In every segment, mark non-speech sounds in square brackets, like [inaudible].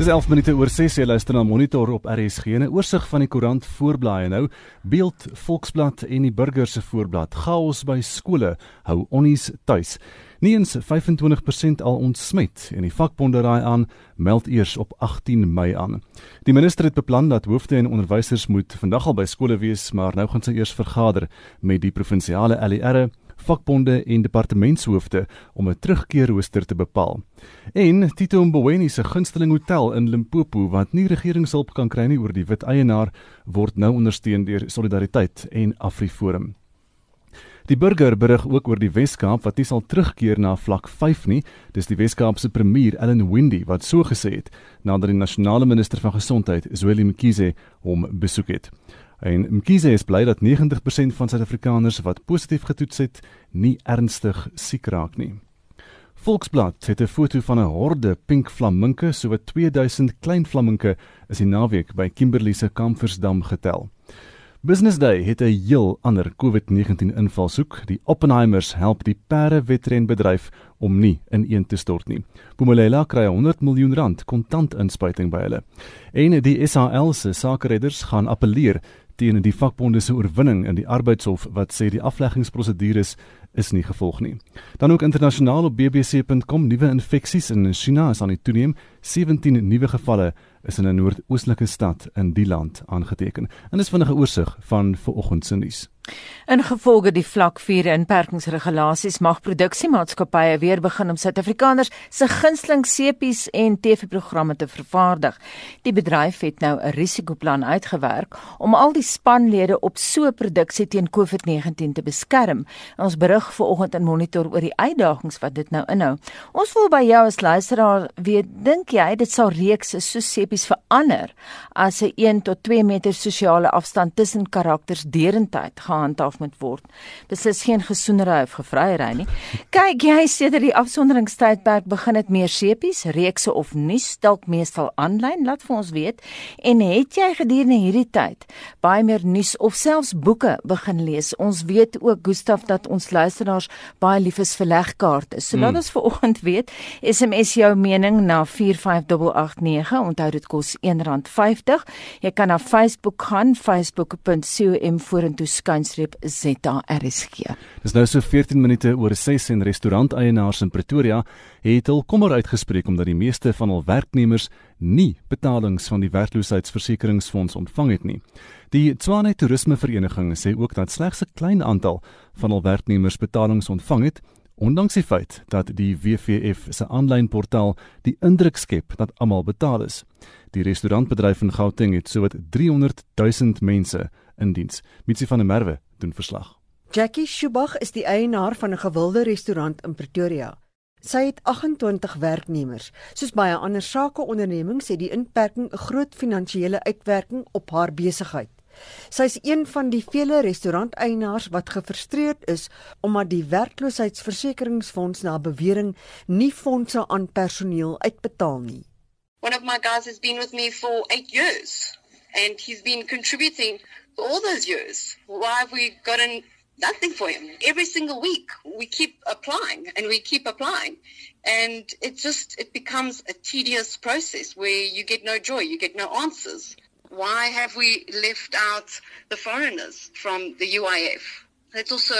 Dis 11 minute oor 6 jy luister na Monitor op RSG. 'n Oorsig van die koerant voorblaaie nou. Beeld Volksblad en die Burger se voorblad. Chaos by skole hou onnies tuis. Nie eens 25% al ontsmet en die vakbonde raai aan meld eers op 18 Mei aan. Die minister het beplan dat hoofde en onderwysers moet vandag al by skole wees, maar nou gaan sy eers vergader met die provinsiale LER vakbonde en departementshoofde om 'n terugkeerrooster te bepaal. En Tito Mboweni se gunsteling hotel in Limpopo wat nie regeringshulp kan kry nie oor die wit eienaar word nou ondersteun deur Solidariteit en AfriForum. Die burger berig ook oor die Weskaap wat nie sal terugkeer na vlak 5 nie. Dis die Weskaap se premier, Ellen Windy, wat so gesê het nadat die nasionale minister van gesondheid, Zweli Mkhize, hom besoek het. En Mkhize is bly dat 90% van Suid-Afrikaners wat positief getoets het, nie ernstig siek raak nie. Volksblad het 'n foto van 'n horde pink flaminke, so wat 2000 klein flaminke is die naweek by Kimberley se Kamfersdam getel. Business Day het 'n heel ander COVID-19 invalshoek. Die Oppenheimers help die perde wetrenbedryf om nie in een te stort nie. Bomolela kry 100 miljoen rand kontant inspuiting by hulle. En die SAL se sakeredders gaan appeleer teen die vakbonde se oorwinning in die arbeidshof wat sê die afleggingsprosedures is nie gevolg nie. Dan ook internasionaal op bbc.com nuwe infeksies in China is aan die toeneem. 17 nuwe gevalle is in 'n noordoostelike stad in die land aangeteken. En dis vinnige oorsig van vanoggend se nuus. In gevolge die vlak 4 inperkingsregulasies mag produksiemaatskappye weer begin om Suid-Afrikaners se gunsteling sepies en TV-programme te vervaardig. Die bedryf het nou 'n risikoplan uitgewerk om al die spanlede op so 'n produksie teen COVID-19 te beskerm. Ons berig vanoggend in Monitor oor die uitdagings wat dit nou inhou. Ons wil by jou as luisteraar weet, dink jy dit sal reekse so sepies verander as 'n 1 tot 2 meter sosiale afstand tussen karakters derentyd gaan gehandhaaf moet word. Beslis geen gesoenery of gevryery nie. Kyk, jy sedert die afsonderingstydperk begin dit meer sepies, reekse of nuus dalk meestal aanlyn, laat vir ons weet. En het jy gedurende hierdie tyd baie meer nuus of selfs boeke begin lees? Ons weet ook Gustaf dat ons luisteraars baie lief is vir legkaarte. So laat hmm. ons vanoggend weet, SMS jou mening na 45889. Onthou dit kos R1.50. Jy kan na Facebook gaan, facebook.com vorentoe skyn skynstreep ZARSG. Dis nou so 14 minute oor 6 en restauranteienaars in Pretoria het hul kommer uitgespreek omdat die meeste van hul werknemers nie betalings van die werkloosheidsversekeringsfonds ontvang het nie. Die Tswane Toerisme Vereniging sê ook dat slegs 'n klein aantal van hul werknemers betalings ontvang het. Ondanks die feit dat die WVF se aanlyn portaal die indruk skep dat almal betaal is. Die restaurantbedryf in Gauteng het sowat 300 000 mense in diens. Mitsi van der Merwe doen verslag. Jackie Schubach is die eienaar van 'n gewilde restaurant in Pretoria. Sy het 28 werknemers. Soos baie ander sakeondernemings het die inperking 'n groot finansiële uitwerking op haar besigheid. Sy is een van die vele restauranteienaars wat gefrustreerd is omdat die werkloosheidsversekeringsfonds na bewering nie fondse aan personeel uitbetaal nie. One of my guys has been with me for 8 years and he's been contributing all those years. Why have we gotten nothing for him? Every single week we keep applying and we keep applying. And it just, it becomes a tedious process where you get no joy, you get no answers. Why have we left out the foreigners from the UIF? It's also,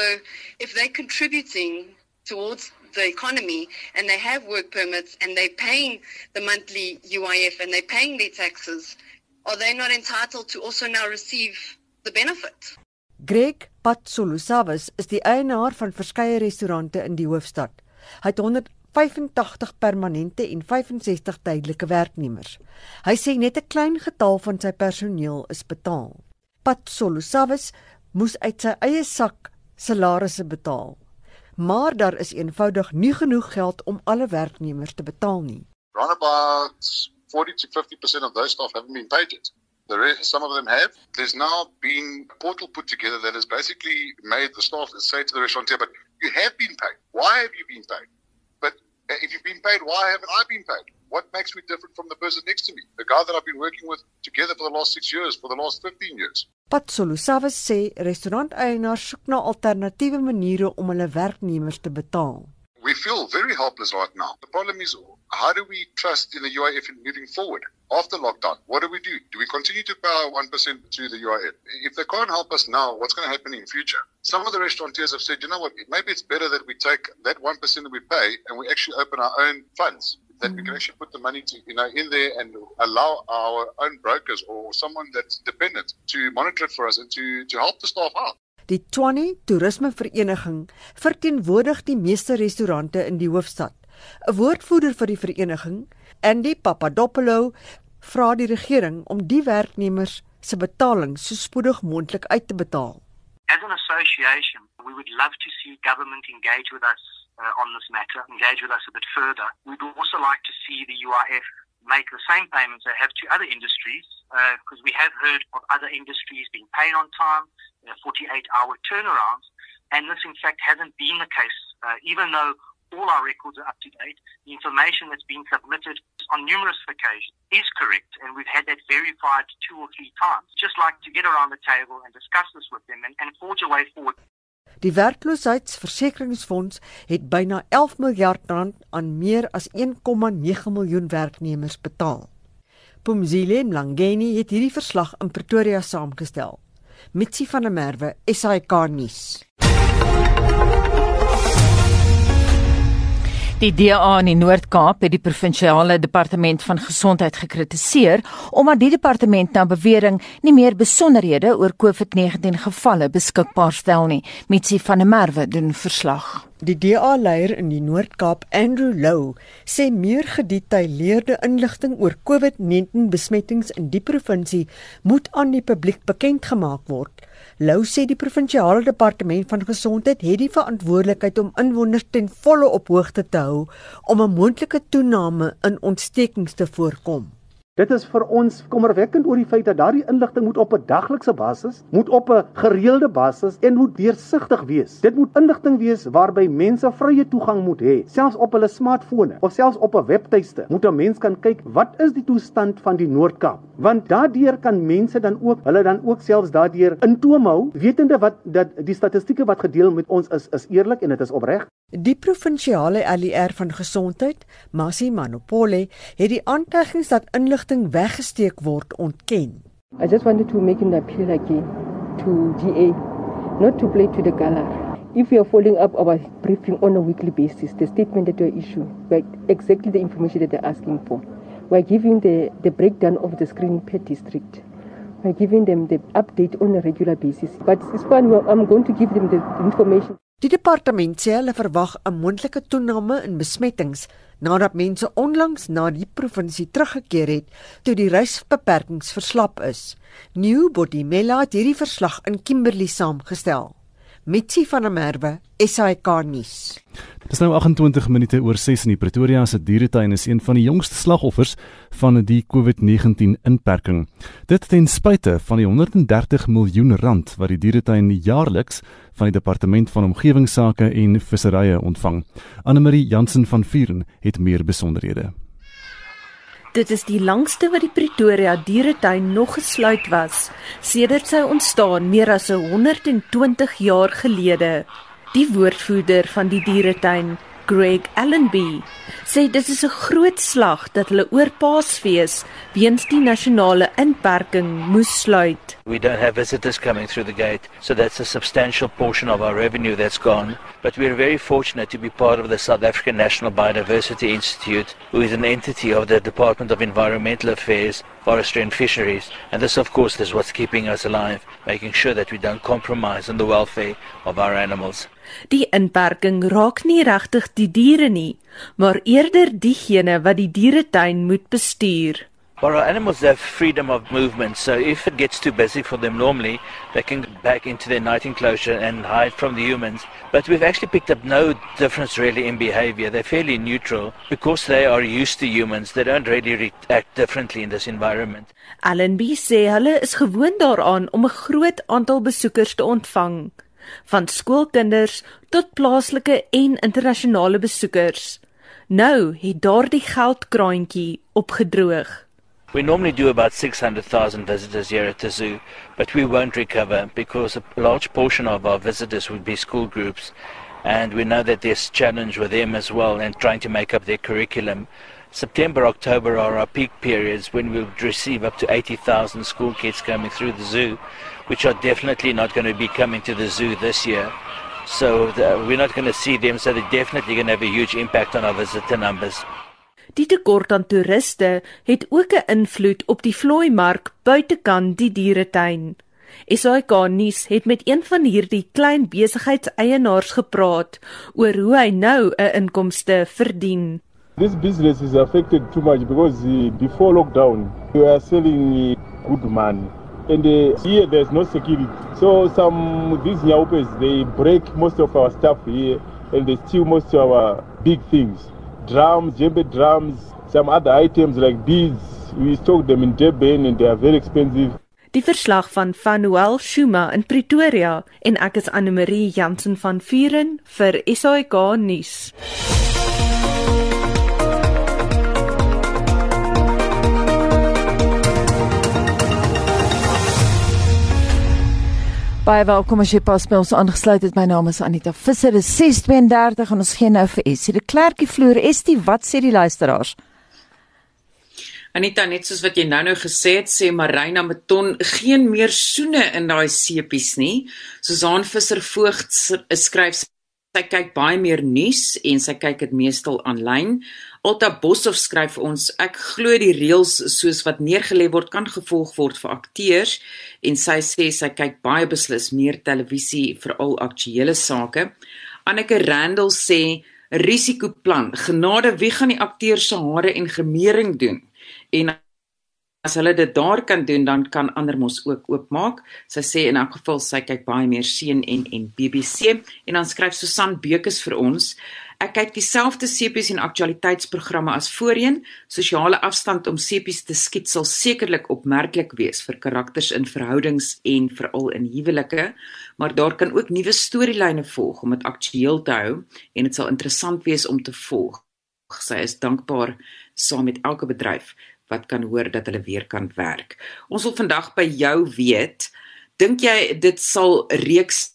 if they're contributing towards the economy and they have work permits and they're paying the monthly UIF and they're paying their taxes, are they not entitled to also now receive the benefit. Greg Patsolusavas is die eienaar van verskeie restaurante in die hoofstad. Hy het 185 permanente en 65 tydelike werknemers. Hy sê net 'n klein getal van sy personeel is betaal. Patsolusavas moes uit sy eie sak salarisse betaal. Maar daar is eenvoudig nie genoeg geld om alle werknemers te betaal nie. Around about 40 to 50% of those staff haven't been paid yet. The rest, some of them have. There's now been a portal put together that has basically made the staff say to the restaurateur, but you have been paid. Why have you been paid? But uh, if you've been paid, why haven't I been paid? What makes me different from the person next to me? The guy that I've been working with together for the last six years, for the last 15 years. Patsolu Savas sê restauranteienaars soek na alternatiewe maniere om hulle werknemers te betaal. We feel very helpless right now. The problem is, how do we trust in the UIF in moving forward after lockdown? What do we do? Do we continue to pay our 1% to the UIF? If they can't help us now, what's going to happen in future? Some of the restaurateurs have said, you know what, maybe it's better that we take that 1% that we pay and we actually open our own funds. That we can mm-hmm. actually put the money to, you know, in there and allow our own brokers or someone that's dependent to monitor it for us and to, to help the staff out. Die Tshwane Toerisme Vereniging verteenwoordig die meeste restaurante in die hoofstad. 'n Woordvoerder vir die vereniging, Andy Papadopoulou, vra die regering om die werknemers se betaling so spoedig moontlik uit te betaal. As an association, we would love to see government engage with us uh, on this matter, engage with us a bit further. We'd also like to see the UIF make the same payments they have to other industries, because uh, we have heard of other industries being paid on time, 48-hour turnarounds, and this in fact hasn't been the case, uh, even though all our records are up to date. The information that's been submitted on numerous occasions is correct, and we've had that verified two or three times. Just like to get around the table and discuss this with them and, and forge a way forward. Die werkloosheidsversekeringsfonds het byna 11 miljard rand aan meer as 1,9 miljoen werknemers betaal. Pumzile Mlangeni het hierdie verslag in Pretoria saamgestel. Mitsi van der Merwe, SAK nuus. Die DA in die Noord-Kaap het die provinsiale departement van gesondheid gekritiseer omdat die departement na bewering nie meer besonderhede oor COVID-19 gevalle beskikbaar stel nie. Mitsi van der Merwe doen verslag. Die DA-leier in die Noord-Kaap, Andrew Lou, sê meer gedetailleerde inligting oor COVID-19 besmettings in die provinsie moet aan die publiek bekend gemaak word. Lou sê die provinsiale departement van gesondheid het die verantwoordelikheid om inwoners ten volle op hoogte te hou om 'n moontlike toename in ontstekings te voorkom. Dit is vir ons kommerwekkend oor die feit dat daardie inligting moet op 'n daglikse basis, moet op 'n gereelde basis en moet deursigtig wees. Dit moet inligting wees waarby mense vrye toegang moet hê, selfs op hulle smartfone of selfs op 'n webtuiste. Moet 'n mens kan kyk wat is die toestand van die Noord-Kaap? Want daardeur kan mense dan ook hulle dan ook selfs daardeur intoom hou, wetende wat dat die statistieke wat gedeel met ons is is eerlik en dit is opreg. Die provinsiale ALR van gesondheid, Masi Manopole, het die aantuigings dat inligting weggesteek word ontken. I just wanted to make an appeal again to GA not to play to the color. If you are following up our briefing on a weekly basis, the statement that you issue, like exactly the information that they're asking for. We're giving the, the breakdown of the screening per district. We're giving them the update on a regular basis. But it's fine, I'm going to give them the information. Die departement sê hulle verwag 'n moontlike toename in besmettings nadat mense onlangs na die provinsie teruggekeer het toe die reisbeperkings verslap is. New Bodimela het hierdie verslag in Kimberley saamgestel. Mitsi van der Merwe, SAK nuus. Dit is nou 28 minute oor 6 in die Pretoria se dieretuin is een van die jongste slagoffers van die COVID-19 inperking. Dit ten spyte van die 130 miljoen rand wat die dieretuin jaarliks van die departement van omgewingsake en visserye ontvang. Anne Marie Jansen van Vuren het meer besonderhede. Dit is die langste wat die Pretoria dieretuin nog gesluit was sedert sy ontstaan meer as 120 jaar gelede. Die woordvoerder van die dieretuin, Greg Allenby sê dit is 'n groot slag dat hulle oor Paasfees weens die nasionale inperking moes sluit. We don't have visitors coming through the gate, so that's a substantial portion of our revenue that's gone. But we're very fortunate to be part of the South African National Biodiversity Institute, who is an entity of the Department of Environmental Affairs, Forestry and Fisheries. And this, of course, is what's keeping us alive, making sure that we don't compromise on the welfare of our animals. Die inperking raak nie regtig die diere nie, maar eerder diegene wat die dieretuin moet bestuur. For our animals have freedom of movement, so if it gets too busy for them normally, they can go back into their night enclosure and hide from the humans. But we've actually picked up no difference really in behavior. They're fairly neutral because they are used to humans. They don't really react differently in this environment. Allenby sê hulle is gewoond daaraan om 'n groot aantal besoekers te ontvang van skoolkinders tot plaaslike en internasionale besoekers. Nou het daardie geldkraantjie opgedroog. We normally do about 600,000 visitors here at the zoo, but we won't recover because a large portion of our visitors would be school groups and we know that there's challenge with them as well and trying to make up their curriculum. September, October are our peak periods when we'll receive up to 80,000 school kids coming through the zoo, which are definitely not going to be coming to the zoo this year. So the, we're not going to see them, so they're definitely going to have a huge impact on our visitor numbers. Die tekort aan toeriste het ook 'n invloed op die vlooimark buitekant die dieretuin. SAK nuus het met een van hierdie klein besigheidseienaars gepraat oor hoe hy nou 'n inkomste verdien. This business is affected too much because uh, before lockdown we were selling uh, good money and uh, here there's no security. So some these nyaupes they break most of our stuff here and they steal most of our big things. Drums, djembe drums, some other items like beads. We stock them in Durban and they are very expensive. Die verslag van Vanuel Shuma in Pretoria en ek is Anne Marie Jansen van Vuren vir SAK nuus. Baie welkom as jy pas by ons aangesluit het. My naam is Anita Visser. Dit is 6:32 en ons gee nou vir Estie. Die klerkie vloer Estie, wat sê die luisteraars? Anita, net soos wat jy nou-nou gesê het, sê Marina Meton geen meer soene in daai sepies nie. Susan Visser Voogd skryf sy kyk baie meer nuus en sy kyk dit meestal aanlyn. Alta Boshoff skryf vir ons ek glo die reëls soos wat neergelê word kan gevolg word vir akteurs en sy sê sy kyk baie beslis meer televisie veral aktuelle sake. Anneke Randall sê risikoplan genade wie gaan die akteur se hare en gemering doen en as hulle dit daar kan doen dan kan ander mos ook oopmaak. Sy sê in elk geval sy kyk baie meer seën en en BBC en dan skryf Susan Bekes vir ons Ek kyk dieselfde sepies en aktualiteitsprogramme as voorheen. Sosiale afstand om sepies te skiet sal sekerlik opmerklik wees vir karakters in verhoudings en veral in huwelike, maar daar kan ook nuwe storielyne volg om dit aktueel te hou en dit sal interessant wees om te volg. Sy is dankbaar saam met elke bedryf wat kan hoor dat hulle weer kan werk. Ons wil vandag by jou weet, dink jy dit sal reeks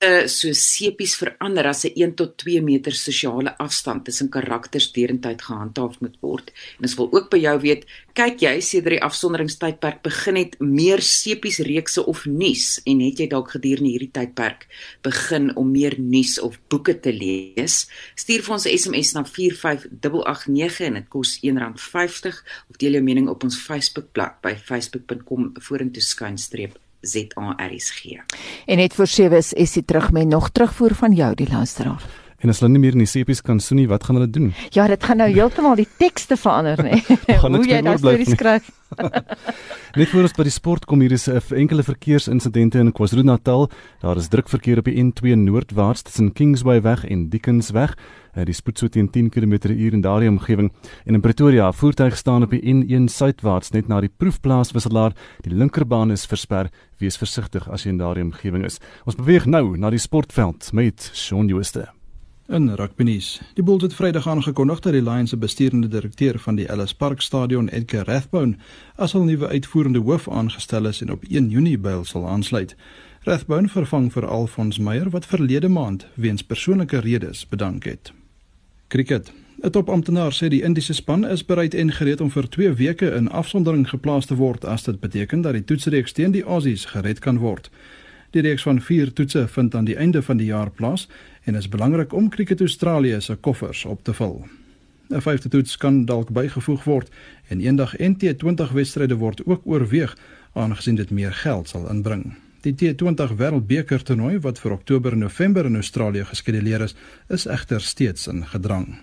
so sepies verander as 'n 1 tot 2 meter sosiale afstand tussen karakters derentyd gehandhaaf moet word. En ons wil ook by jou weet, kyk jy sedert die afsonderingstydperk begin het meer sepies reekse of nuus en het jy dalk gedurende hierdie tydperk begin om meer nuus of boeke te lees? Stuur vir ons 'n SMS na 45889 en dit kos R1.50 of deel jou mening op ons Facebookblad by facebook.com vorentoe skynstreep ZARSG. En net vir sewe is Essie terug met nog terugvoer van jou die luisteraar. En as hulle nie meer in die sepies kan soenie, wat gaan hulle doen? Ja, dit gaan nou heeltemal die tekste verander, [laughs] né? Hoe jy daai storie skryf. [laughs] Net voor ons by die sport kom hier is 'n enkele verkeersinsidente in KwaZulu-Natal. Daar is druk verkeer op die N2 noordwaarts tussen Kingsway weg en Dickens weg. Uh, die spoed so teen 10 km/h in daardie omgewing. En in Pretoria, voertuig staan op die N1 suidwaarts net na die proefplaas wisselaar. Die linkerbaan is versper. Wees versigtig as jy in daardie omgewing is. Ons beweeg nou na die sportveld met Shaun Jooste. In rugbynuus. Die Bulls het Vrydag aangekondig dat die Lions se bestuurende direkteur van die Ellis Park Stadion, Edgar Rathbone, as hul nuwe uitvoerende hoof aangestel is en op 1 Junie by hulle sal aansluit. Rathbone vervang vir Alfons Meyer wat verlede maand weens persoonlike redes bedank het. Cricket. 'n Topamptenaar sê die Indiese span is bereid en gereed om vir 2 weke in afsondering geplaas te word as dit beteken dat die toetsreeks teen die Aussies gered kan word. Die reeks van 4 toetse vind aan die einde van die jaar plaas en is belangrik om Cricket Australië se koffers op te vul. 'n Vyfde toets kan dalk bygevoeg word en eendag NT20 wedstryde word ook oorweeg aangesien dit meer geld sal inbring. Die T20 Wêreldbeker toernooi wat vir Oktober en November in Australië geskeduleer is, is egter steeds in gedrang.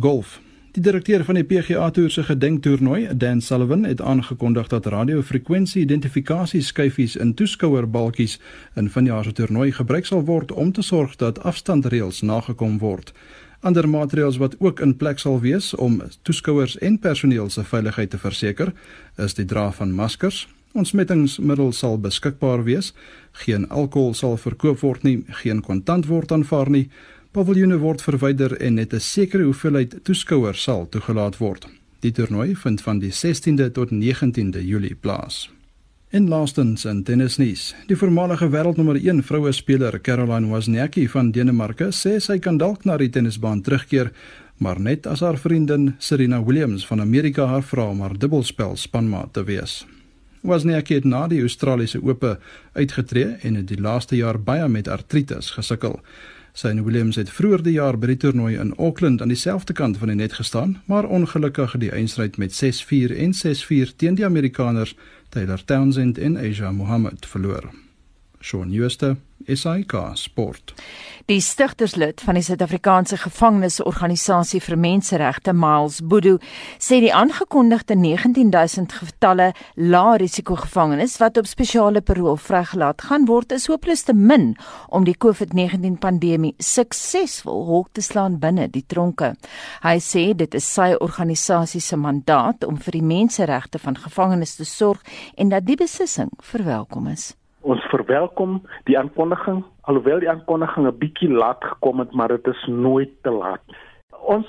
Golf Die direkteur van die PGA Tour se gedenktoernooi, Dan Sullivan, het aangekondig dat radiofrekwensie identifikasieskyfies in toeskouerbalkies in vanjaar se toernooi gebruik sal word om te sorg dat afstandreëls nagekom word. Ander maatreëls wat ook in plek sal wees om toeskouers en personeel se veiligheid te verseker, is die dra van maskers. Ontsmettingsmiddels sal beskikbaar wees. Geen alkohol sal verkoop word nie, geen kontant word aanvaar nie Paviljoene word verwyder en net 'n sekere hoeveelheid toeskouers sal toegelaat word. Die toernooi vind van die 16de tot 19de Julie plaas. En laastens in tennisnuus. Die voormalige wêreldnommer 1 vroue speler Caroline Wozniacki van Denemarke sê sy kan dalk na die tennisbaan terugkeer, maar net as haar vriendin Serena Williams van Amerika haar vra om haar dubbelspel spanmaat te wees. Wozniacki het na die Australiese Ope uitgetree en het die laaste jaar baie met artritis gesukkel. Sy en Williams het vroeër die jaar by die toernooi in Auckland aan dieselfde kant van die net gestaan, maar ongelukkig die eindstryd met 6-4 en 6-4 teen die Amerikaners Taylor Townsend en Asia Mohammed verloor. Shaun Schuster, SAK Sport. Die stigterslid van die Suid-Afrikaanse Gevangenesorganisasie vir Menseregte, Miles Bodo, sê die aangekondigde 19000 getalle lae-risiko gevangenes wat op spesiale parol vrygelaat gaan word, is hopeloos te min om die COVID-19 pandemie suksesvol hok te slaan binne die tronke. Hy sê dit is sy organisasie se mandaat om vir die menseregte van gevangenes te sorg en dat die beslissing verwelkom is ons verwelkom die aankondiging alhoewel die aankondiging 'n bietjie laat gekom het maar dit is nooit te laat. Ons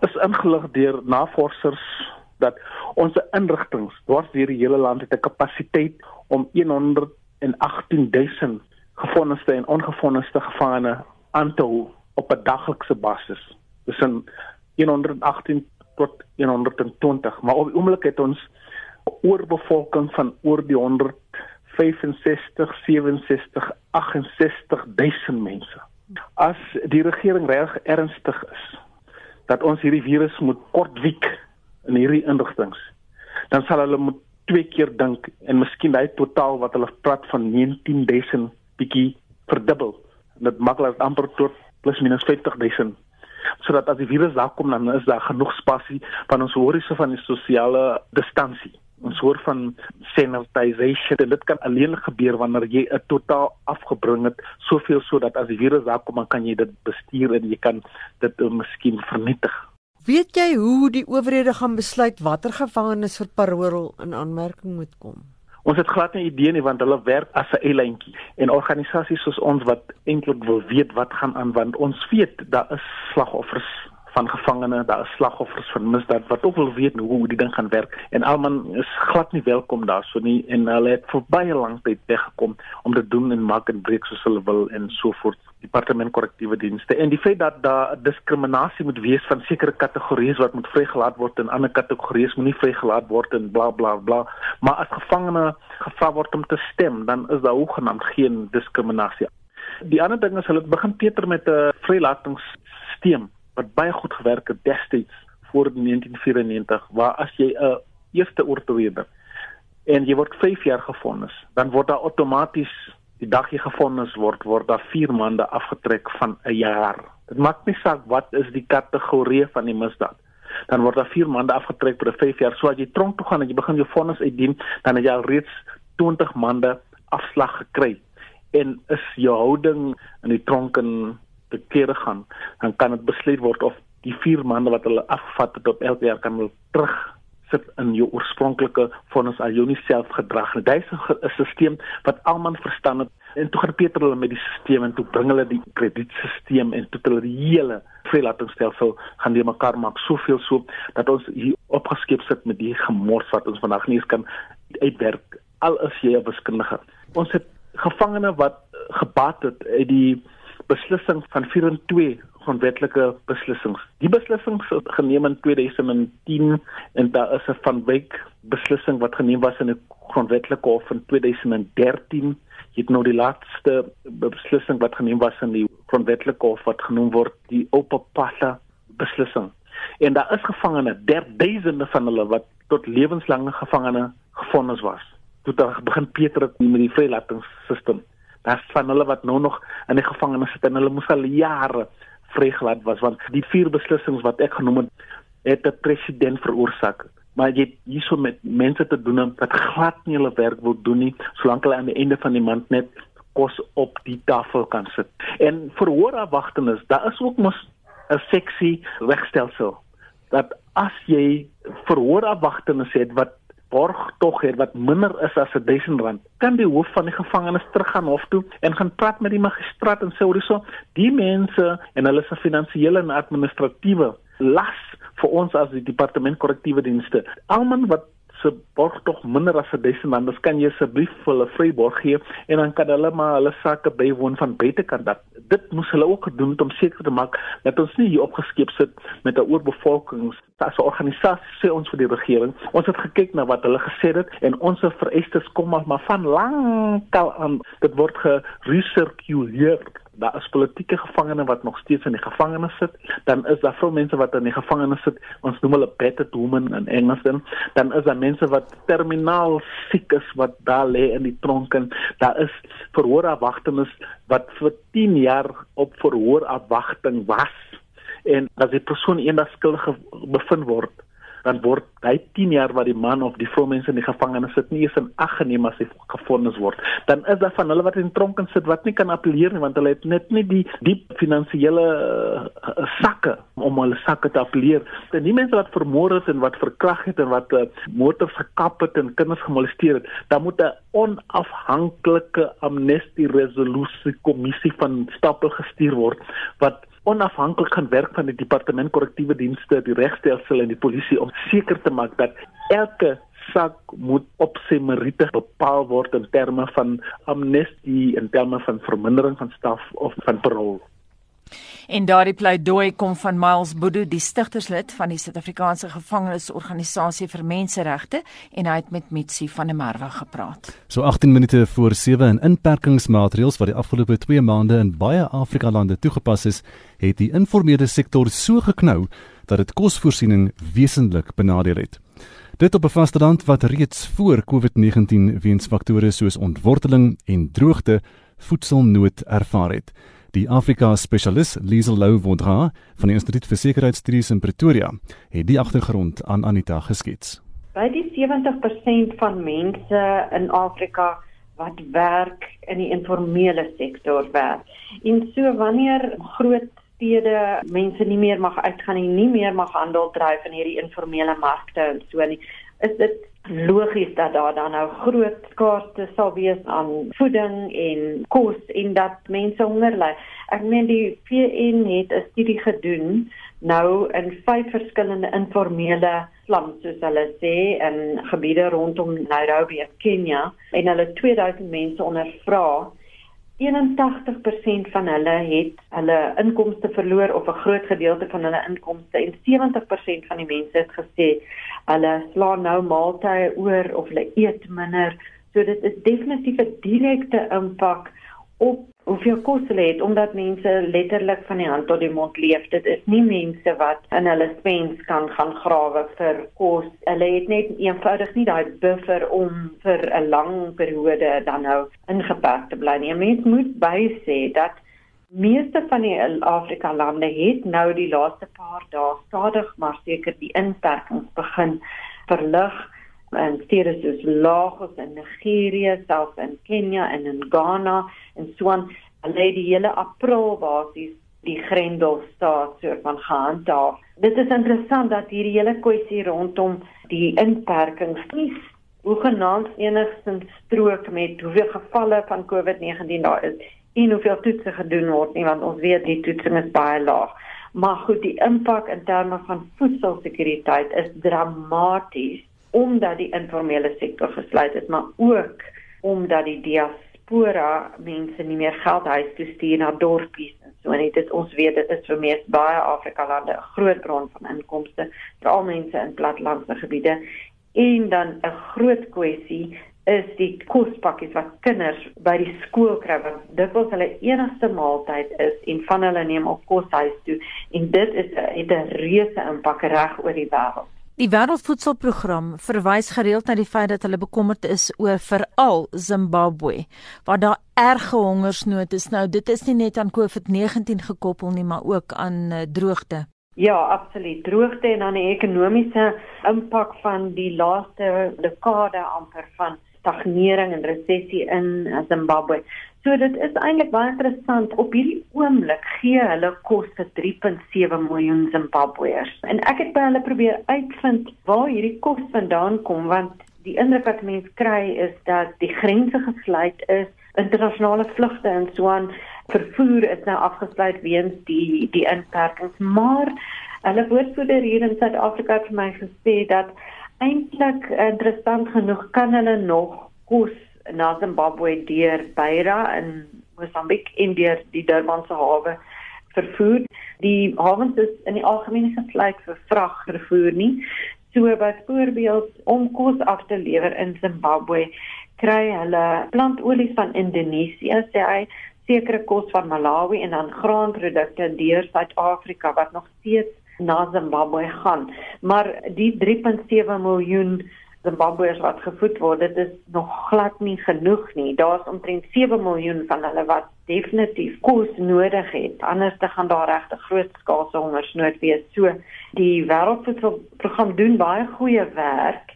is ingelig deur navorsers dat ons inrigtinge dwars deur die hele land het 'n kapasiteit om 118000 gevonniste en ongevonniste gevangene aan te hou op 'n daglikse basis. Dis 'n 118 tot 120 maar op die oomblik het ons oorbevolking van oor die 100 65 67 68000 mense. As die regering reg ernstig is dat ons hierdie virus moet kortwiek in hierdie inrigtinge, dan sal hulle moet twee keer dink en miskien daai totaal wat hulle praat van 19000 bietjie verdubbel. Dit maak dit amper tot plus minus 50000 sodat as die virus daar kom dan is daar genoeg spasie van ons horise van die sosiale distansie ons hoor van sanitization dit kan alleen gebeur wanneer jy 'n totaal afgebring het soveel sodat as die virus daar kom dan kan jy dit bestuur en jy kan dit uh, miskien vernietig. Weet jy hoe die owerhede gaan besluit watter gevangenes vir parol in aanmerking moet kom? Ons het glad nie idee nie want hulle werk as 'n eilandjie en organisasies soos ons wat eintlik wil weet wat gaan aan want ons weet daar is slagoffers van gevangene, daar is slagoffers van misdaad wat ook wil weet hoe die ding gaan werk. En almal is glad nie welkom daarso nie en hulle het vir baie lank tyd weggekom om te doen en maak en breek soos hulle wil en so voort. Departement korrektiewe dienste. En die feit dat daar diskriminasie moet wees van sekere kategorieë wat moet vrygelaat word en ander kategorieë moet nie vrygelaat word en bla bla bla. Maar as gevangene gevra word om te stem dan is daar hoegenaamd geen diskriminasie. Die ander ding is hulle begin teeter met 'n vrylatingsstelsel wat baie goed gewerk het destyds voor 1994 waar as jy 'n eerste oortreder en jy word 5 jaar gefonnis, dan word daar outomaties die dag jy gefonnis word, word daar 4 maande afgetrek van 'n jaar. Dit maak nie saak wat is die kategorie van die misdaad. Dan word daar 4 maande afgetrek vir 5 jaar. So as jy tronk toe gaan en jy begin jou vonnis uitdien, dan het jy al reeds 20 maande afslag gekry en is jou houding in die tronk en te kere gaan, dan kan dit besluit word of die 4 maande wat hulle afvat het op elke jaar kan hulle terug sit in jou oorspronklike vonnis al jou nie self gedrag nie. Dit is 'n stelsel wat almal verstaan het en toe gaan Peter hulle met die stelsel en toe bring hulle die kredietstelsel en toe hulle die hele vrylatingsstelsel gaan die mekaar maak soveel so dat ons hier opgeskep sit met die gemors wat ons vandag nie eens kan uitwerk al is jy 'n wiskundige. Ons het gevangene wat gebaat het uit die beslissing van 42 grondwetlike beslissings. Die beslissings is geneem in 2010 en daar is 'n van Wyk beslissing wat geneem was in 'n grondwetlike hof in 2013. Jy het nou die laaste beslissing wat geneem was in die grondwetlike hof wat genoem word die Opapasa beslissing. En daar is gevangene, derduisende van hulle wat tot lewenslange gevangene gefonnis was. Toe daar begin Peter met die vrylatingsstelsel daar's van hulle wat nou nog in die gevangenis sit en hulle moes al jare vrygelaat was want die vier beslissings wat ek genoem het het 'n president veroorsaak. Maar jy hierso met mense te doen wat glad nie hulle werk wil doen nie solank hulle aan die einde van die maand net kos op die tafel kan sit. En verhoor afwagtenis daar is ook mos 'n seksie regstelsel dat as jy verhoor afwagtenis het wat borg tog het wat minder is as 1000 rand, kan die hoof van die gevangenes teruggaan hof toe en gaan praat met die magistraat en sê hoor hierso, die mense en hulle se finansiële en administratiewe las vir ons as die departement korrektiewe dienste. Almal wat se borg tog minder as 1000 rand. Dis kan jy asseblief vir hulle vryborg gee en dan kan hulle maar hulle sake bywoon van buitekant dat dit moes hulle ook gedoen het om seker te maak dat ons nie hier opgeskep sit met 'n oorbevolking. As 'n organisasie sê ons vir die regering, ons het gekyk na wat hulle gesê het en ons vereistes kom maar van lank al aan dit word gerecirculeer daar is politieke gevangenes wat nog steeds in die gevangenis sit, dan is daar veel mense wat in die gevangenis sit. Ons noem hulle battered women in Engels dan. Dan is daar mense wat terminaal siek is wat daar lê in die tronk en daar is verhoorafwagtenes wat vir 10 jaar op verhoorafwagting was. En as die persoon eendag skuldig bevind word, dan word hy 10 jaar wat die man of die vrou mense in die gevangenis sit nie eens in ag geneem as hy gefonnis word. Dan is daar van hulle wat in tronk sit wat nie kan appeleer nie want hulle het net nie die diep finansiële uh, sakke om hulle sakke te appeleer. En die mense wat vermoor is en wat verkrag het en wat uh, motors gekap het en kinders gemolesteer het, dan moet 'n onafhanklike amnestie resolusie kommissie van stappe gestuur word wat onafhanklik kan werk van die departement korrektiewe dienste, die regstelsel en die polisie om seker te maak dat elke sak moet op sy meriete bepaal word in terme van amnestie en terme van vermindering van straf of van parol. En daardie pleidooi kom van Miles Bodo, die stigterslid van die Suid-Afrikaanse Gevangenisorganisasie vir Menseregte en hy het met Mitsi van der Merwe gepraat. So 18 minute voor 7 en inperkingsmaatreëls wat die afgelope 2 maande in baie Afrika lande toegepas is, het die informele sektor so geknou dat dit kosvoorsiening wesentlik benadeel het. Dit op 'n vasteland wat reeds voor COVID-19 weens faktore soos ontworteling en droogte voedselnood ervaar het. Die Afrika spesialis Liesel Lou Vondra van die Instituut vir Sekuriteitsstudies in Pretoria het die agtergrond aan Anita geskets. By die 70% van mense in Afrika wat werk in die informele sektor werk. En so wanneer groot stede mense nie meer mag uitgaan nie, nie meer mag handel dryf in hierdie informele markte en so nie, is dit logies dat daar dan nou groot skaarste sal wees aan voeding en kos en dat mense honger ly. Ek meen die VN het 'n studie gedoen nou in vyf verskillende informele slums soos hulle sê in gebiede rondom Nairobi in Kenia en hulle 2000 mense ondervra 81% van hulle het hulle inkomste verloor of 'n groot gedeelte van hulle inkomste en 70% van die mense het gesê hulle slaan nou maaltye oor of hulle eet minder. So dit is definitief 'n direkte impak op hoeveel kos hulle het omdat mense letterlik van die hand tot die mond leef. Dit is nie mense wat in hulle spens kan gaan grawe vir kos. Hulle het net eenvoudig nie daai buffer om vir 'n lang periode dan nou ingeperk te bly nie. Mens moet bysê dat meeste van die Afrika lande het nou die laaste paar dae stadig maar seker die inperkings begin verlig en stede soos Lagos en Nigerië, selfs in Kenia en in Ghana en so aan. Hulle die hele April basies die grendel staat soort van gehandhaaf. Dit is interessant dat hierdie hele kwessie rondom die inperkings nie hoegenaamd enigstens strook met hoeveel gevalle van COVID-19 daar is en hoeveel toetse gedoen word nie want ons weet die toetsing is baie laag. Maar goed, die impak in terme van voedselsekuriteit is dramaties omdat die informele sektor gesluit is, maar ook omdat die diaspora mense nie meer geld huis toe stuur na dorpies en so net dit ons weet dit is vir mees baie Afrika lande 'n groot bron van inkomste vir al mense in plattelandse gebiede. En dan 'n groot kwessie is die kospakkies wat kinders by die skool kry want dit was hulle enigste maaltyd is en van hulle neem op kos huis toe. En dit is 'n reuse impak reg oor die wêreld Die Wêreldvoedselprogram verwys gereeld na die feit dat hulle bekommerd is oor veral Zimbabwe waar daar erge hongersnood is. Nou dit is nie net aan COVID-19 gekoppel nie, maar ook aan uh, droogte. Ja, absoluut. Droogte en dan die ekonomiese impak van die laaste dekade amper van stagnering en resessie in Zimbabwe. So dit is eintlik baie interessant. Op hierdie oomblik gee hulle kos vir 3.7 miljoen Zimbabweërs. En ek het by hulle probeer uitvind waar hierdie kos vandaan kom want die indruk wat mense kry is dat die grense gesluit is, internasionale vlugte en so aan vervoer is nou afgesluit weens die die inperkings, maar hulle woordvoerder hier in Suid-Afrika het vir my gesê dat Eintlik interessant genoeg kan hulle nog kos na Zimbabwe deur Beira in Mosambiek en deur die Durbanse hawe vervoer. Die hawens is in die algemeen gesluit vir vragvervoer nie. So byvoorbeeld om kos af te lewer in Zimbabwe kry hulle plantolie van Indonesië, sê hy, sekere kos van Malawi en dan graanprodukte deur Suid-Afrika wat nog steeds na Zimbabwe gaan. Maar die 3.7 miljoen Zimbabweërs wat gevoed word, dit is nog glad nie genoeg nie. Daar's omtrent 7 miljoen van hulle wat definitief kos nodig het. Anders te gaan daar regtig groot skaalse hongersnood wees. So die Wêreldvoedselprogram doen baie goeie werk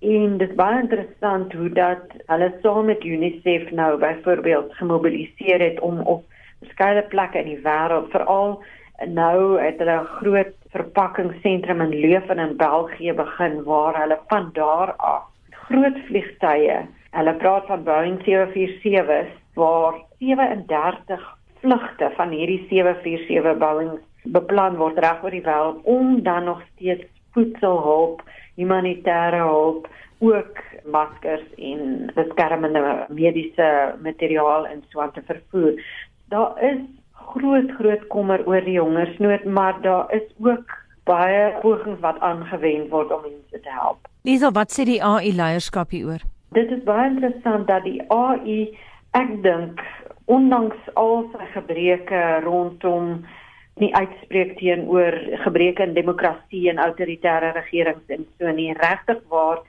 en dit is baie interessant hoe dat hulle saam met UNICEF nou byvoorbeeld gemobiliseer het om op verskeie plekke in die wêreld veral nou het hulle 'n groot verpakkingsentrum in Leuven in België begin waar hulle van daar af groot vliegtye, hulle praat van Boeing 747s waar 37 vlugte van hierdie 747 Boeings beplan word reg oor die wêreld om dan nog steeds voedselhulp, humanitêre hulp, ook maskers en beskermende mediese materiaal en so aan te vervoer. Daar is groot groot kommer oor die hongersnood, maar daar is ook baie pogings wat aangewend word om mense te help. Lisa, wat sê die AI leierskap hieroor? Dit is baie interessant dat die AI ek dink ondanks al sy gebreke rondom nie uitspreek teenoor gebreke in demokrasie en autoritaire regerings en so nie regtig waar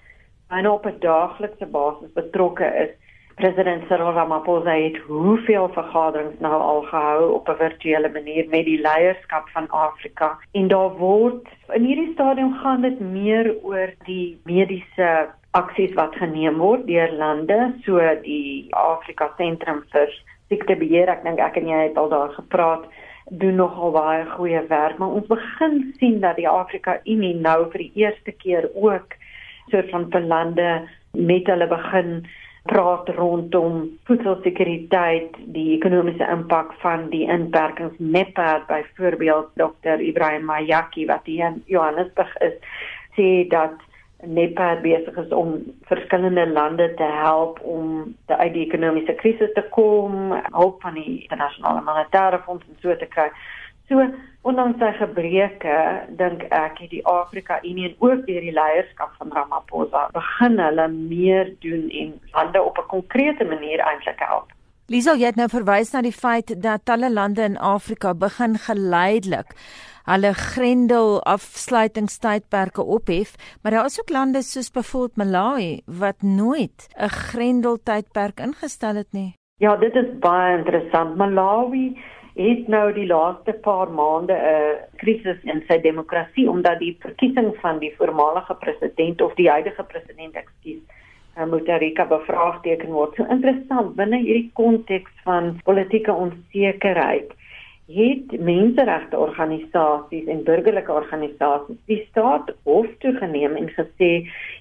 byna op 'n daaglikse basis betrokke is president Cyril Ramaphosa het hoeveel vergaderings nou al gehou op 'n virtuele manier met die leierskap van Afrika. En daar word in hierdie stadium gaan dit meer oor die mediese aksies wat geneem word deur lande so die Afrika sentrum vir siektebeheer ek dink ek en jy het al daar gepraat doen nogal baie goeie werk maar ons begin sien dat die Afrika Unie nou vir die eerste keer ook soort van lande met hulle begin praat rondom voedselsekuriteit, die ekonomiese impak van die inperkings NEPAD byvoorbeeld Dr. Ibrahim Mayaki wat hier in Johannesburg is, sê dat NEPAD besig is om verskillende lande te help om uit die ekonomiese krisis te kom, hulp van die internasionale monetaire fonds en so te kry. So ondanks sy gebreke dink ek het die Afrika Unie en ook deur die leierskap van Ramaphosa begin hulle meer doen en lande op 'n konkrete manier eintlik help. Liso, jy het nou verwys na die feit dat talle lande in Afrika begin geleidelik hulle grendel afsluitingstydperke ophef, maar daar is ook lande soos byvoorbeeld Malawi wat nooit 'n grendeltydperk ingestel het nie. Ja, dit is baie interessant. Malawi het nou die laaste paar maande 'n krisis in sy demokrasie omdat die verkiesing van die voormalige president of die huidige president, ekskuus, eh, Mutharika bevraagteken word. So interessant binne hierdie konteks van politieke onsekerheid het menseregte organisasies en burgerlike organisasies die staat hof toe geneem en gesê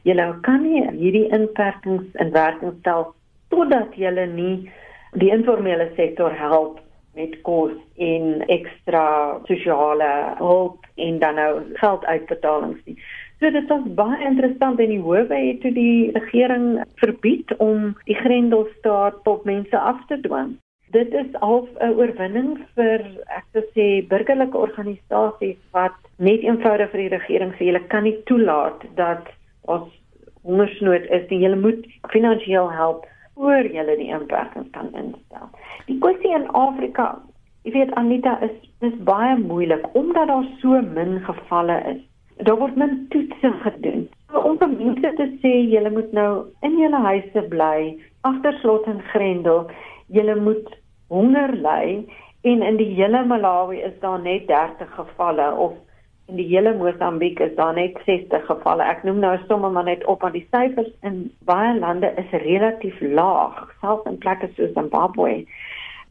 julle kan nie hierdie inperkings in werking stel totdat julle nie die informele sektor help met kos en ekstra sosiale hulp en dan nou gelduitbetalings nie. So dit was baie interessant en die howe het toe die regering verbied om die grendelstaat tot mense af te dwing. Dit is al 'n oorwinning vir ek sou sê burgerlike organisasies wat net eenvoudig vir die regering sê hulle kan nie toelaat dat ons hongersnood is nie. Hulle moet finansiëel help voor julle die inperkings kan instel. Die kwessie in Afrika, jy weet Anita, is dis baie moeilik omdat daar so min gevalle is. Daar word min toetsing gedoen. So om vir mense te sê julle moet nou in julle huise bly, agter slot en grendel, julle moet honger ly en in die hele Malawi is daar net 30 gevalle of in die hele Mosambiek is daar net 60 gevalle. Ek noem nou sommer maar net op aan die syfers in baie lande is relatief laag, selfs in plekke soos Zimbabwe.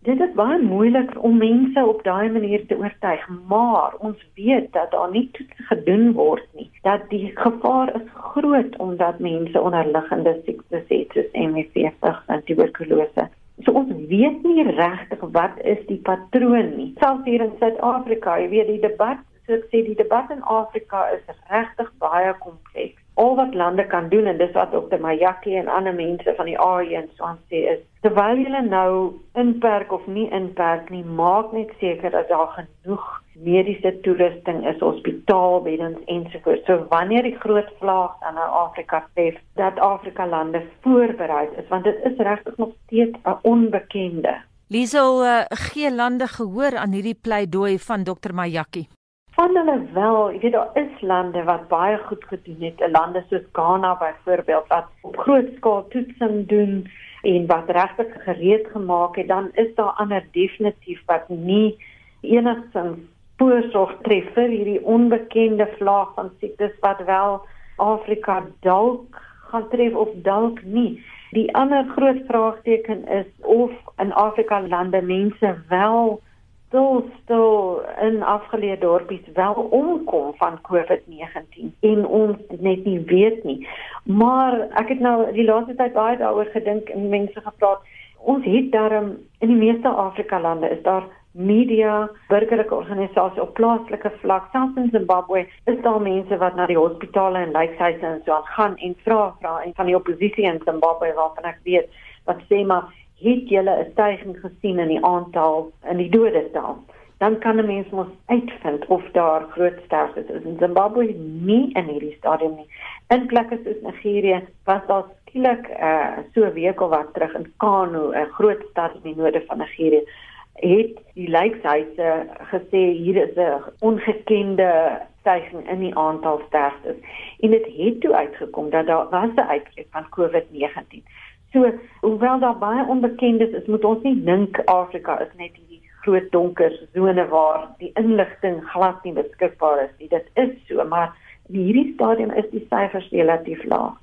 Dit is baie moeilik om mense op daai manier te oortuig, maar ons weet dat daar nie toets gedoen word nie. Dat die gevaar is groot omdat mense onderliggende siektes het soos HIV en tuberkulose. So ons weet nie regtig wat is die patroon nie. Selfs hier in Suid-Afrika, jy weet die debat so ek sê die debat in Afrika is regtig baie kompleks. al wat lande kan doen en dis wat Dr. Mayaki en ander mense van die AU en so aan sê is terwyl jy nou inperk of nie inperk nie, maak net seker dat daar genoeg mediese toerusting is, hospitaalbeddens ensovoorts. So wanneer die groot vlaag dan na Afrika tref, dat Afrika lande voorberei is want dit is regtig nog steeds 'n onbekende. Liesel uh, gee lande gehoor aan hierdie pleidooi van Dr. Mayaki van hulle wel, jy weet daar is lande wat baie goed gedoen het, lande soos Ghana byvoorbeeld wat op groot skaal toetsing doen en wat regtig gereed gemaak het, dan is daar ander definitief wat nie enigstens voorsorg tref vir hierdie onbekende vlaag van siektes wat wel Afrika dalk gaan tref of dalk nie. Die ander groot vraagteken is of in Afrika lande mense wel stil stil in afgeleë dorpies wel omkom van COVID-19 en ons net nie weet nie. Maar ek het nou die laaste tyd baie daaroor gedink en mense gepraat. Ons het daarom in die meeste Afrika lande is daar media, burgerlike organisasies op plaaslike vlak, selfs in Zimbabwe, is daar mense wat na die hospitale en lijkhuise en so aan gaan en vra vra en van die oppositie in Zimbabwe waarvan ek weet wat sê maar het julle 'n stygings gesien in die aantal in die dodetal dan kan 'n mens mos uitvind of daar groot sterftes is. In Zimbabwe nie in hierdie stadium nie. In plekke soos Nigerië was daar skielik uh, so 'n week of wat terug in Kano 'n groot stad in die noorde van Nigerië het die lijkhuise gesê hier is 'n ongekende stygings in die aantal sterftes. En dit het toe uitgekom dat daar was 'n uitbreek van COVID-19 So, hoewel daar baie onbekendes is, moet ons nie dink Afrika is net hierdie groot donker sone waar die inligting glad nie beskikbaar is nie. Dit is so, maar in hierdie stadium is die syfers relatief laag.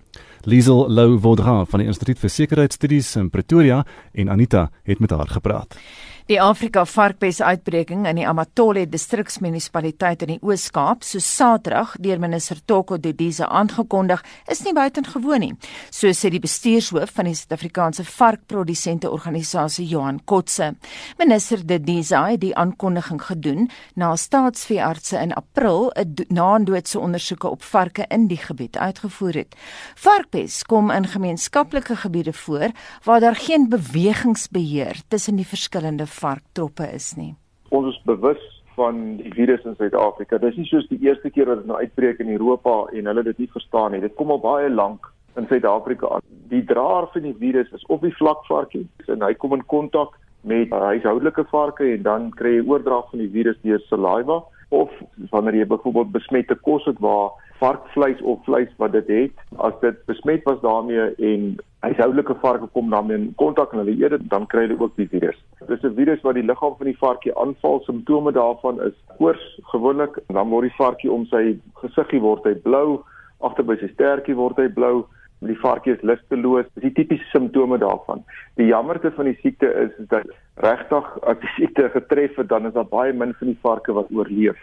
Liesel Lou Vaudra van die Instituut vir Sekuriteitsstudies in Pretoria en Anita het met haar gepraat. Die Afrika varkpes uitbreking in die Amatole distriksmunisipaliteit in die Oos-Kaap, so Saterdag deur minister Toko Didiza aangekondig, is nie buitengewoon nie. So sê die bestuurshoof van die Suid-Afrikaanse varkprodusente organisasie Johan Kotse. Minister Didiza het die aankondiging gedoen na staatsveeartse in April 'n naandoodse ondersoeke op varke in die gebied uitgevoer het. Varkpes kom in gemeenskaplike gebiede voor waar daar geen bewegingsbeheer tussen die verskillende varktroppe is nie. Ons is bewus van die virus in Suid-Afrika. Dis nie soos die eerste keer wat dit nou uitbreek in Europa en hulle dit nie verstaan nie. Dit kom al baie lank in Suid-Afrika aan. Die draer van die virus is op die vlakvarkie en hy kom in kontak met huishoudelike varke en dan kry jy oordrag van die virus deur saliva of wanneer jy byvoorbeeld besmette kos het waar varkvleis of vleis wat dit het, as dit besmet was daarmee en huishoudelike varke kom daarmee in kontak en hulle eet dit, dan kry hulle ook die virus. Dis 'n virus wat die liggaam van die varkie aanval. Simptome daarvan is koors gewoonlik, dan word die varkie om sy gesiggie word hy blou, agter by sy stertjie word hy blou. Die varkie is lusteloos. Dis die tipiese simptome daarvan. Die jammerte van die siekte is, is dat regtig as die siekte getref het, dan is daar baie min van die varke wat oorleef.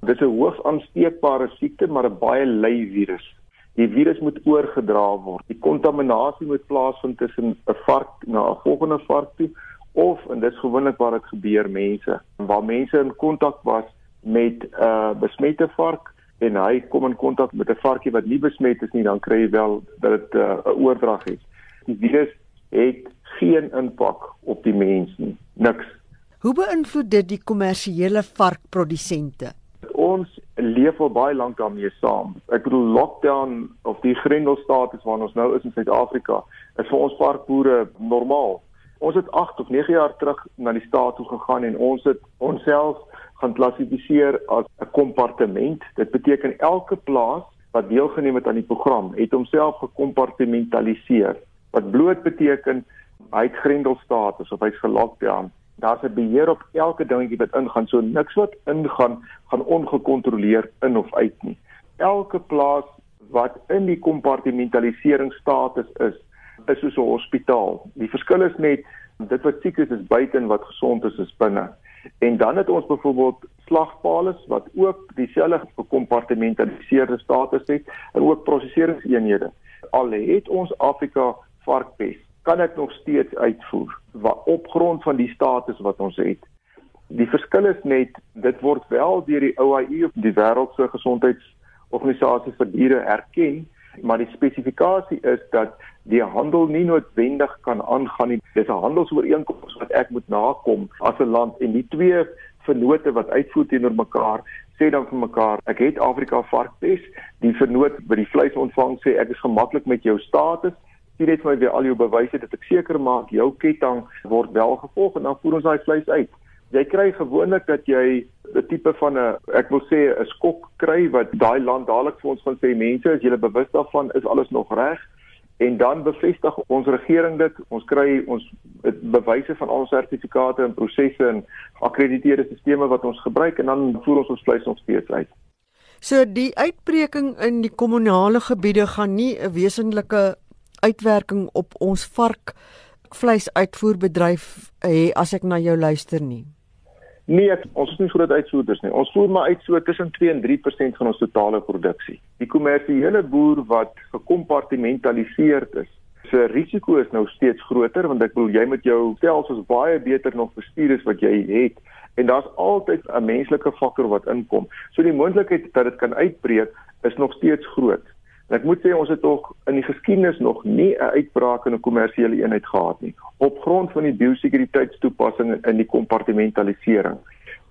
Dit is 'n hoogs aansteekbare siekte, maar 'n baie lui virus. Die virus moet oorgedra word. Die kontaminasie moet plaasvind tussen 'n vark na 'n volgende vark toe of en dit is gewoonlik waar dit gebeur mense waar mense in kontak was met 'n uh, besmette vark en hy kom in kontak met 'n varkie wat nie besmet is nie, dan kry jy wel dat dit uh, 'n uh, oordrag is. Die virus het geen impak op die mens nie. Niks. Hoe beïnvloed dit die kommersiële varkprodusente? Ons leef al baie lank daarmee saam. Ek bedoel lockdown of die grendelstatus waarin ons nou is in Suid-Afrika is vir ons varkboere normaal. Ons het 8 of 9 jaar terug na die staat toe gegaan en ons het onsself gaan klassifiseer as 'n kompartement. Dit beteken elke plaas wat deelgeneem het aan die program het homself gekompartmentaliseer. Wat bloot beteken hy het grendelstatus of hy's gelockdown daar's 'n beheer op elke dingetjie wat ingaan. So niks wat ingaan gaan ongekontroleerd in of uit nie. Elke plaas wat in die kompartmentaliseringsstatus is, is soos 'n hospitaal. Die verskil is net dit wat siek is is buite en wat gesond is is binne. En dan het ons byvoorbeeld slagpale wat ook dieselfde gekompartmentaliseerde status het en ook proseseringseenhede. Al het ons Afrika varkpes kan dit nog steeds uitvoer wat op grond van die status wat ons het. Die verskil is net dit word wel deur die OIE of die wêreldse gesondheidsorganisasie vir diere erken maar die spesifikasie is dat die handel nie noodwendig kan aangaan nie. Dis 'n handelsooreenkoms wat ek moet nakom as 'n land en die twee vennote wat uitvoer teenoor mekaar sê dan vir mekaar ek het Afrika varkpes die vennoot by die vleis ontvang sê ek is gemaklik met jou status sien net vir my weer al jou bewyse dat ek seker maak jou ketting word wel gevolg en dan voer ons daai vleis uit. Jy kry gewoonlik dat jy 'n tipe van 'n ek wil sê 'n skok kry wat daai land dadelik vir ons gaan sê mense as julle bewus daarvan? Is alles nog reg? En dan bevestig ons regering dit. Ons kry ons bewyse van al ons sertifikate en prosesse en geakkrediteerde stelsels wat ons gebruik en dan voer ons ons vleis nog steeds uit. So die uitbreking in die kommunale gebiede gaan nie 'n wesenlike uitwerking op ons vark vleisuitvoerbedryf hê as ek na jou luister nie. Nee, ons is nie groot uitvoerders nie. Ons voer maar uit so tussen 2 en 3% van ons totale produksie. Die kommersiële boer wat gekompartmentaliseerd is, se risiko is nou steeds groter want ek bedoel jy met jou stelsels baie beter nog bestuur is wat jy het en daar's altyd 'n menslike faktor wat inkom. So die moontlikheid dat dit kan uitbreek is nog steeds groot. En ek moet sê ons het tog in die geskiedenis nog nie 'n uitbraak in 'n kommersiële eenheid gehad nie op grond van die biosekuriteitstoepassing in die kompartmentalisering.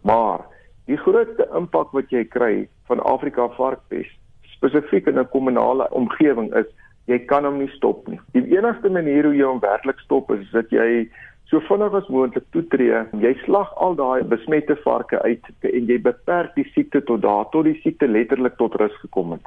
Maar die grootste impak wat jy kry van Afrika varkpes spesifiek in 'n kommunale omgewing is jy kan hom nie stop nie. Die enigste manier hoe jy hom werklik stop is dat jy so vinnig as moontlik toetree. Jy slag al daai besmette varke uit en jy beperk die siekte tot daar tot die siekte letterlik tot rus gekom het.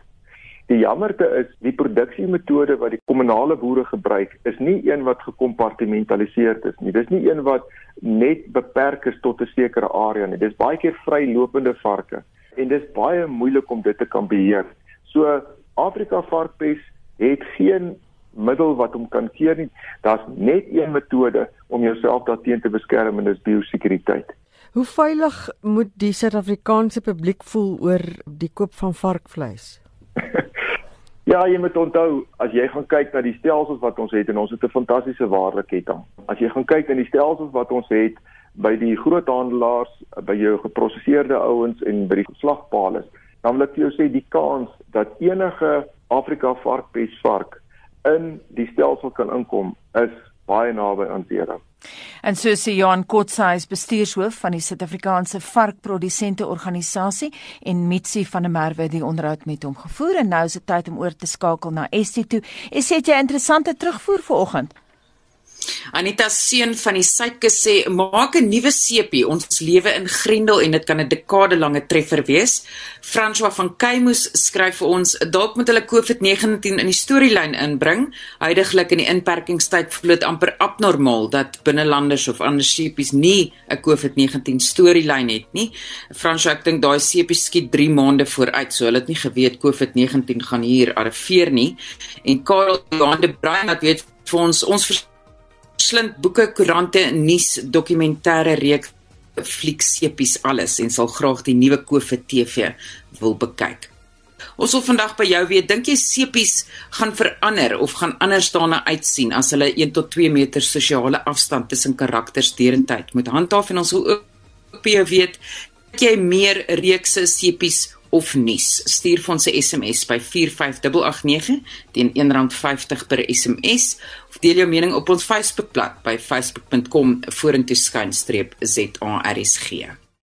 Die jammerte is die produksiemetode wat die kommunale boere gebruik is nie een wat gekompartmentaliseer is nie. Dis nie een wat net beperk is tot 'n sekere area nie. Dis baie keer vrylopende varke en dis baie moeilik om dit te kan beheer. So Afrika varkpes het geen middel wat hom kan keer nie. Daar's net een metode om jouself daarteen te beskerm en dis biosekuriteit. Hoe veilig moet die Suid-Afrikaanse publiek voel oor die koop van varkvleis? [laughs] Ja, jy moet onthou as jy gaan kyk na die stelsels wat ons het en ons het 'n fantastiese waardeketting. As jy gaan kyk na die stelsels wat ons het by die groothandelaars, by jou geprosesseerde ouens en by die slagpale, dan wil ek vir jou sê die kans dat enige Afrika varkpes vark in die stelsel kan inkom is baie naby aan zero. En so sê Johan Kotse, bestuurshoof van die Suid-Afrikaanse Varkprodusente Organisasie en Mitsi van der Merwe die onderhoud met hom gevoer en nou is dit tyd om oor te skakel na Estie toe. Es het jy interessante terugvoer vanoggend? Anita seun van die suidkus sê maak 'n nuwe sepie. Ons lewe in Grendel en dit kan 'n dekade lange treffer wees. François van Keimus skryf vir ons dalk moet hulle COVID-19 in die storielyn inbring. Huidiglik in die inperkingstyd dit amper abnormaal dat binnelanders of ander sepies nie 'n COVID-19 storielyn het nie. François ek dink daai sepies skiet 3 maande vooruit, so hulle het nie geweet COVID-19 gaan hier arriveer nie. En Karel Johan de Bruin wat weet vir ons ons slind boeke, koerante, nuus, dokumentêre reeks, flieksepies alles en sal graag die nuwe COVID TV wil bekyk. Ons wil vandag by jou weet, dink jy sepies gaan verander of gaan anders daarna uitsien as hulle 1 tot 2 meter sosiale afstand tussen karakters deurentyd moet handhaaf en ons wil ook by jou weet, dink jy meer reekse sepies of nuus. Stuur vir ons 'n SMS by 45889 teen R1.50 per SMS of deel jou mening op ons Facebookblad by facebook.com vorentoe skynstreep ZARSG.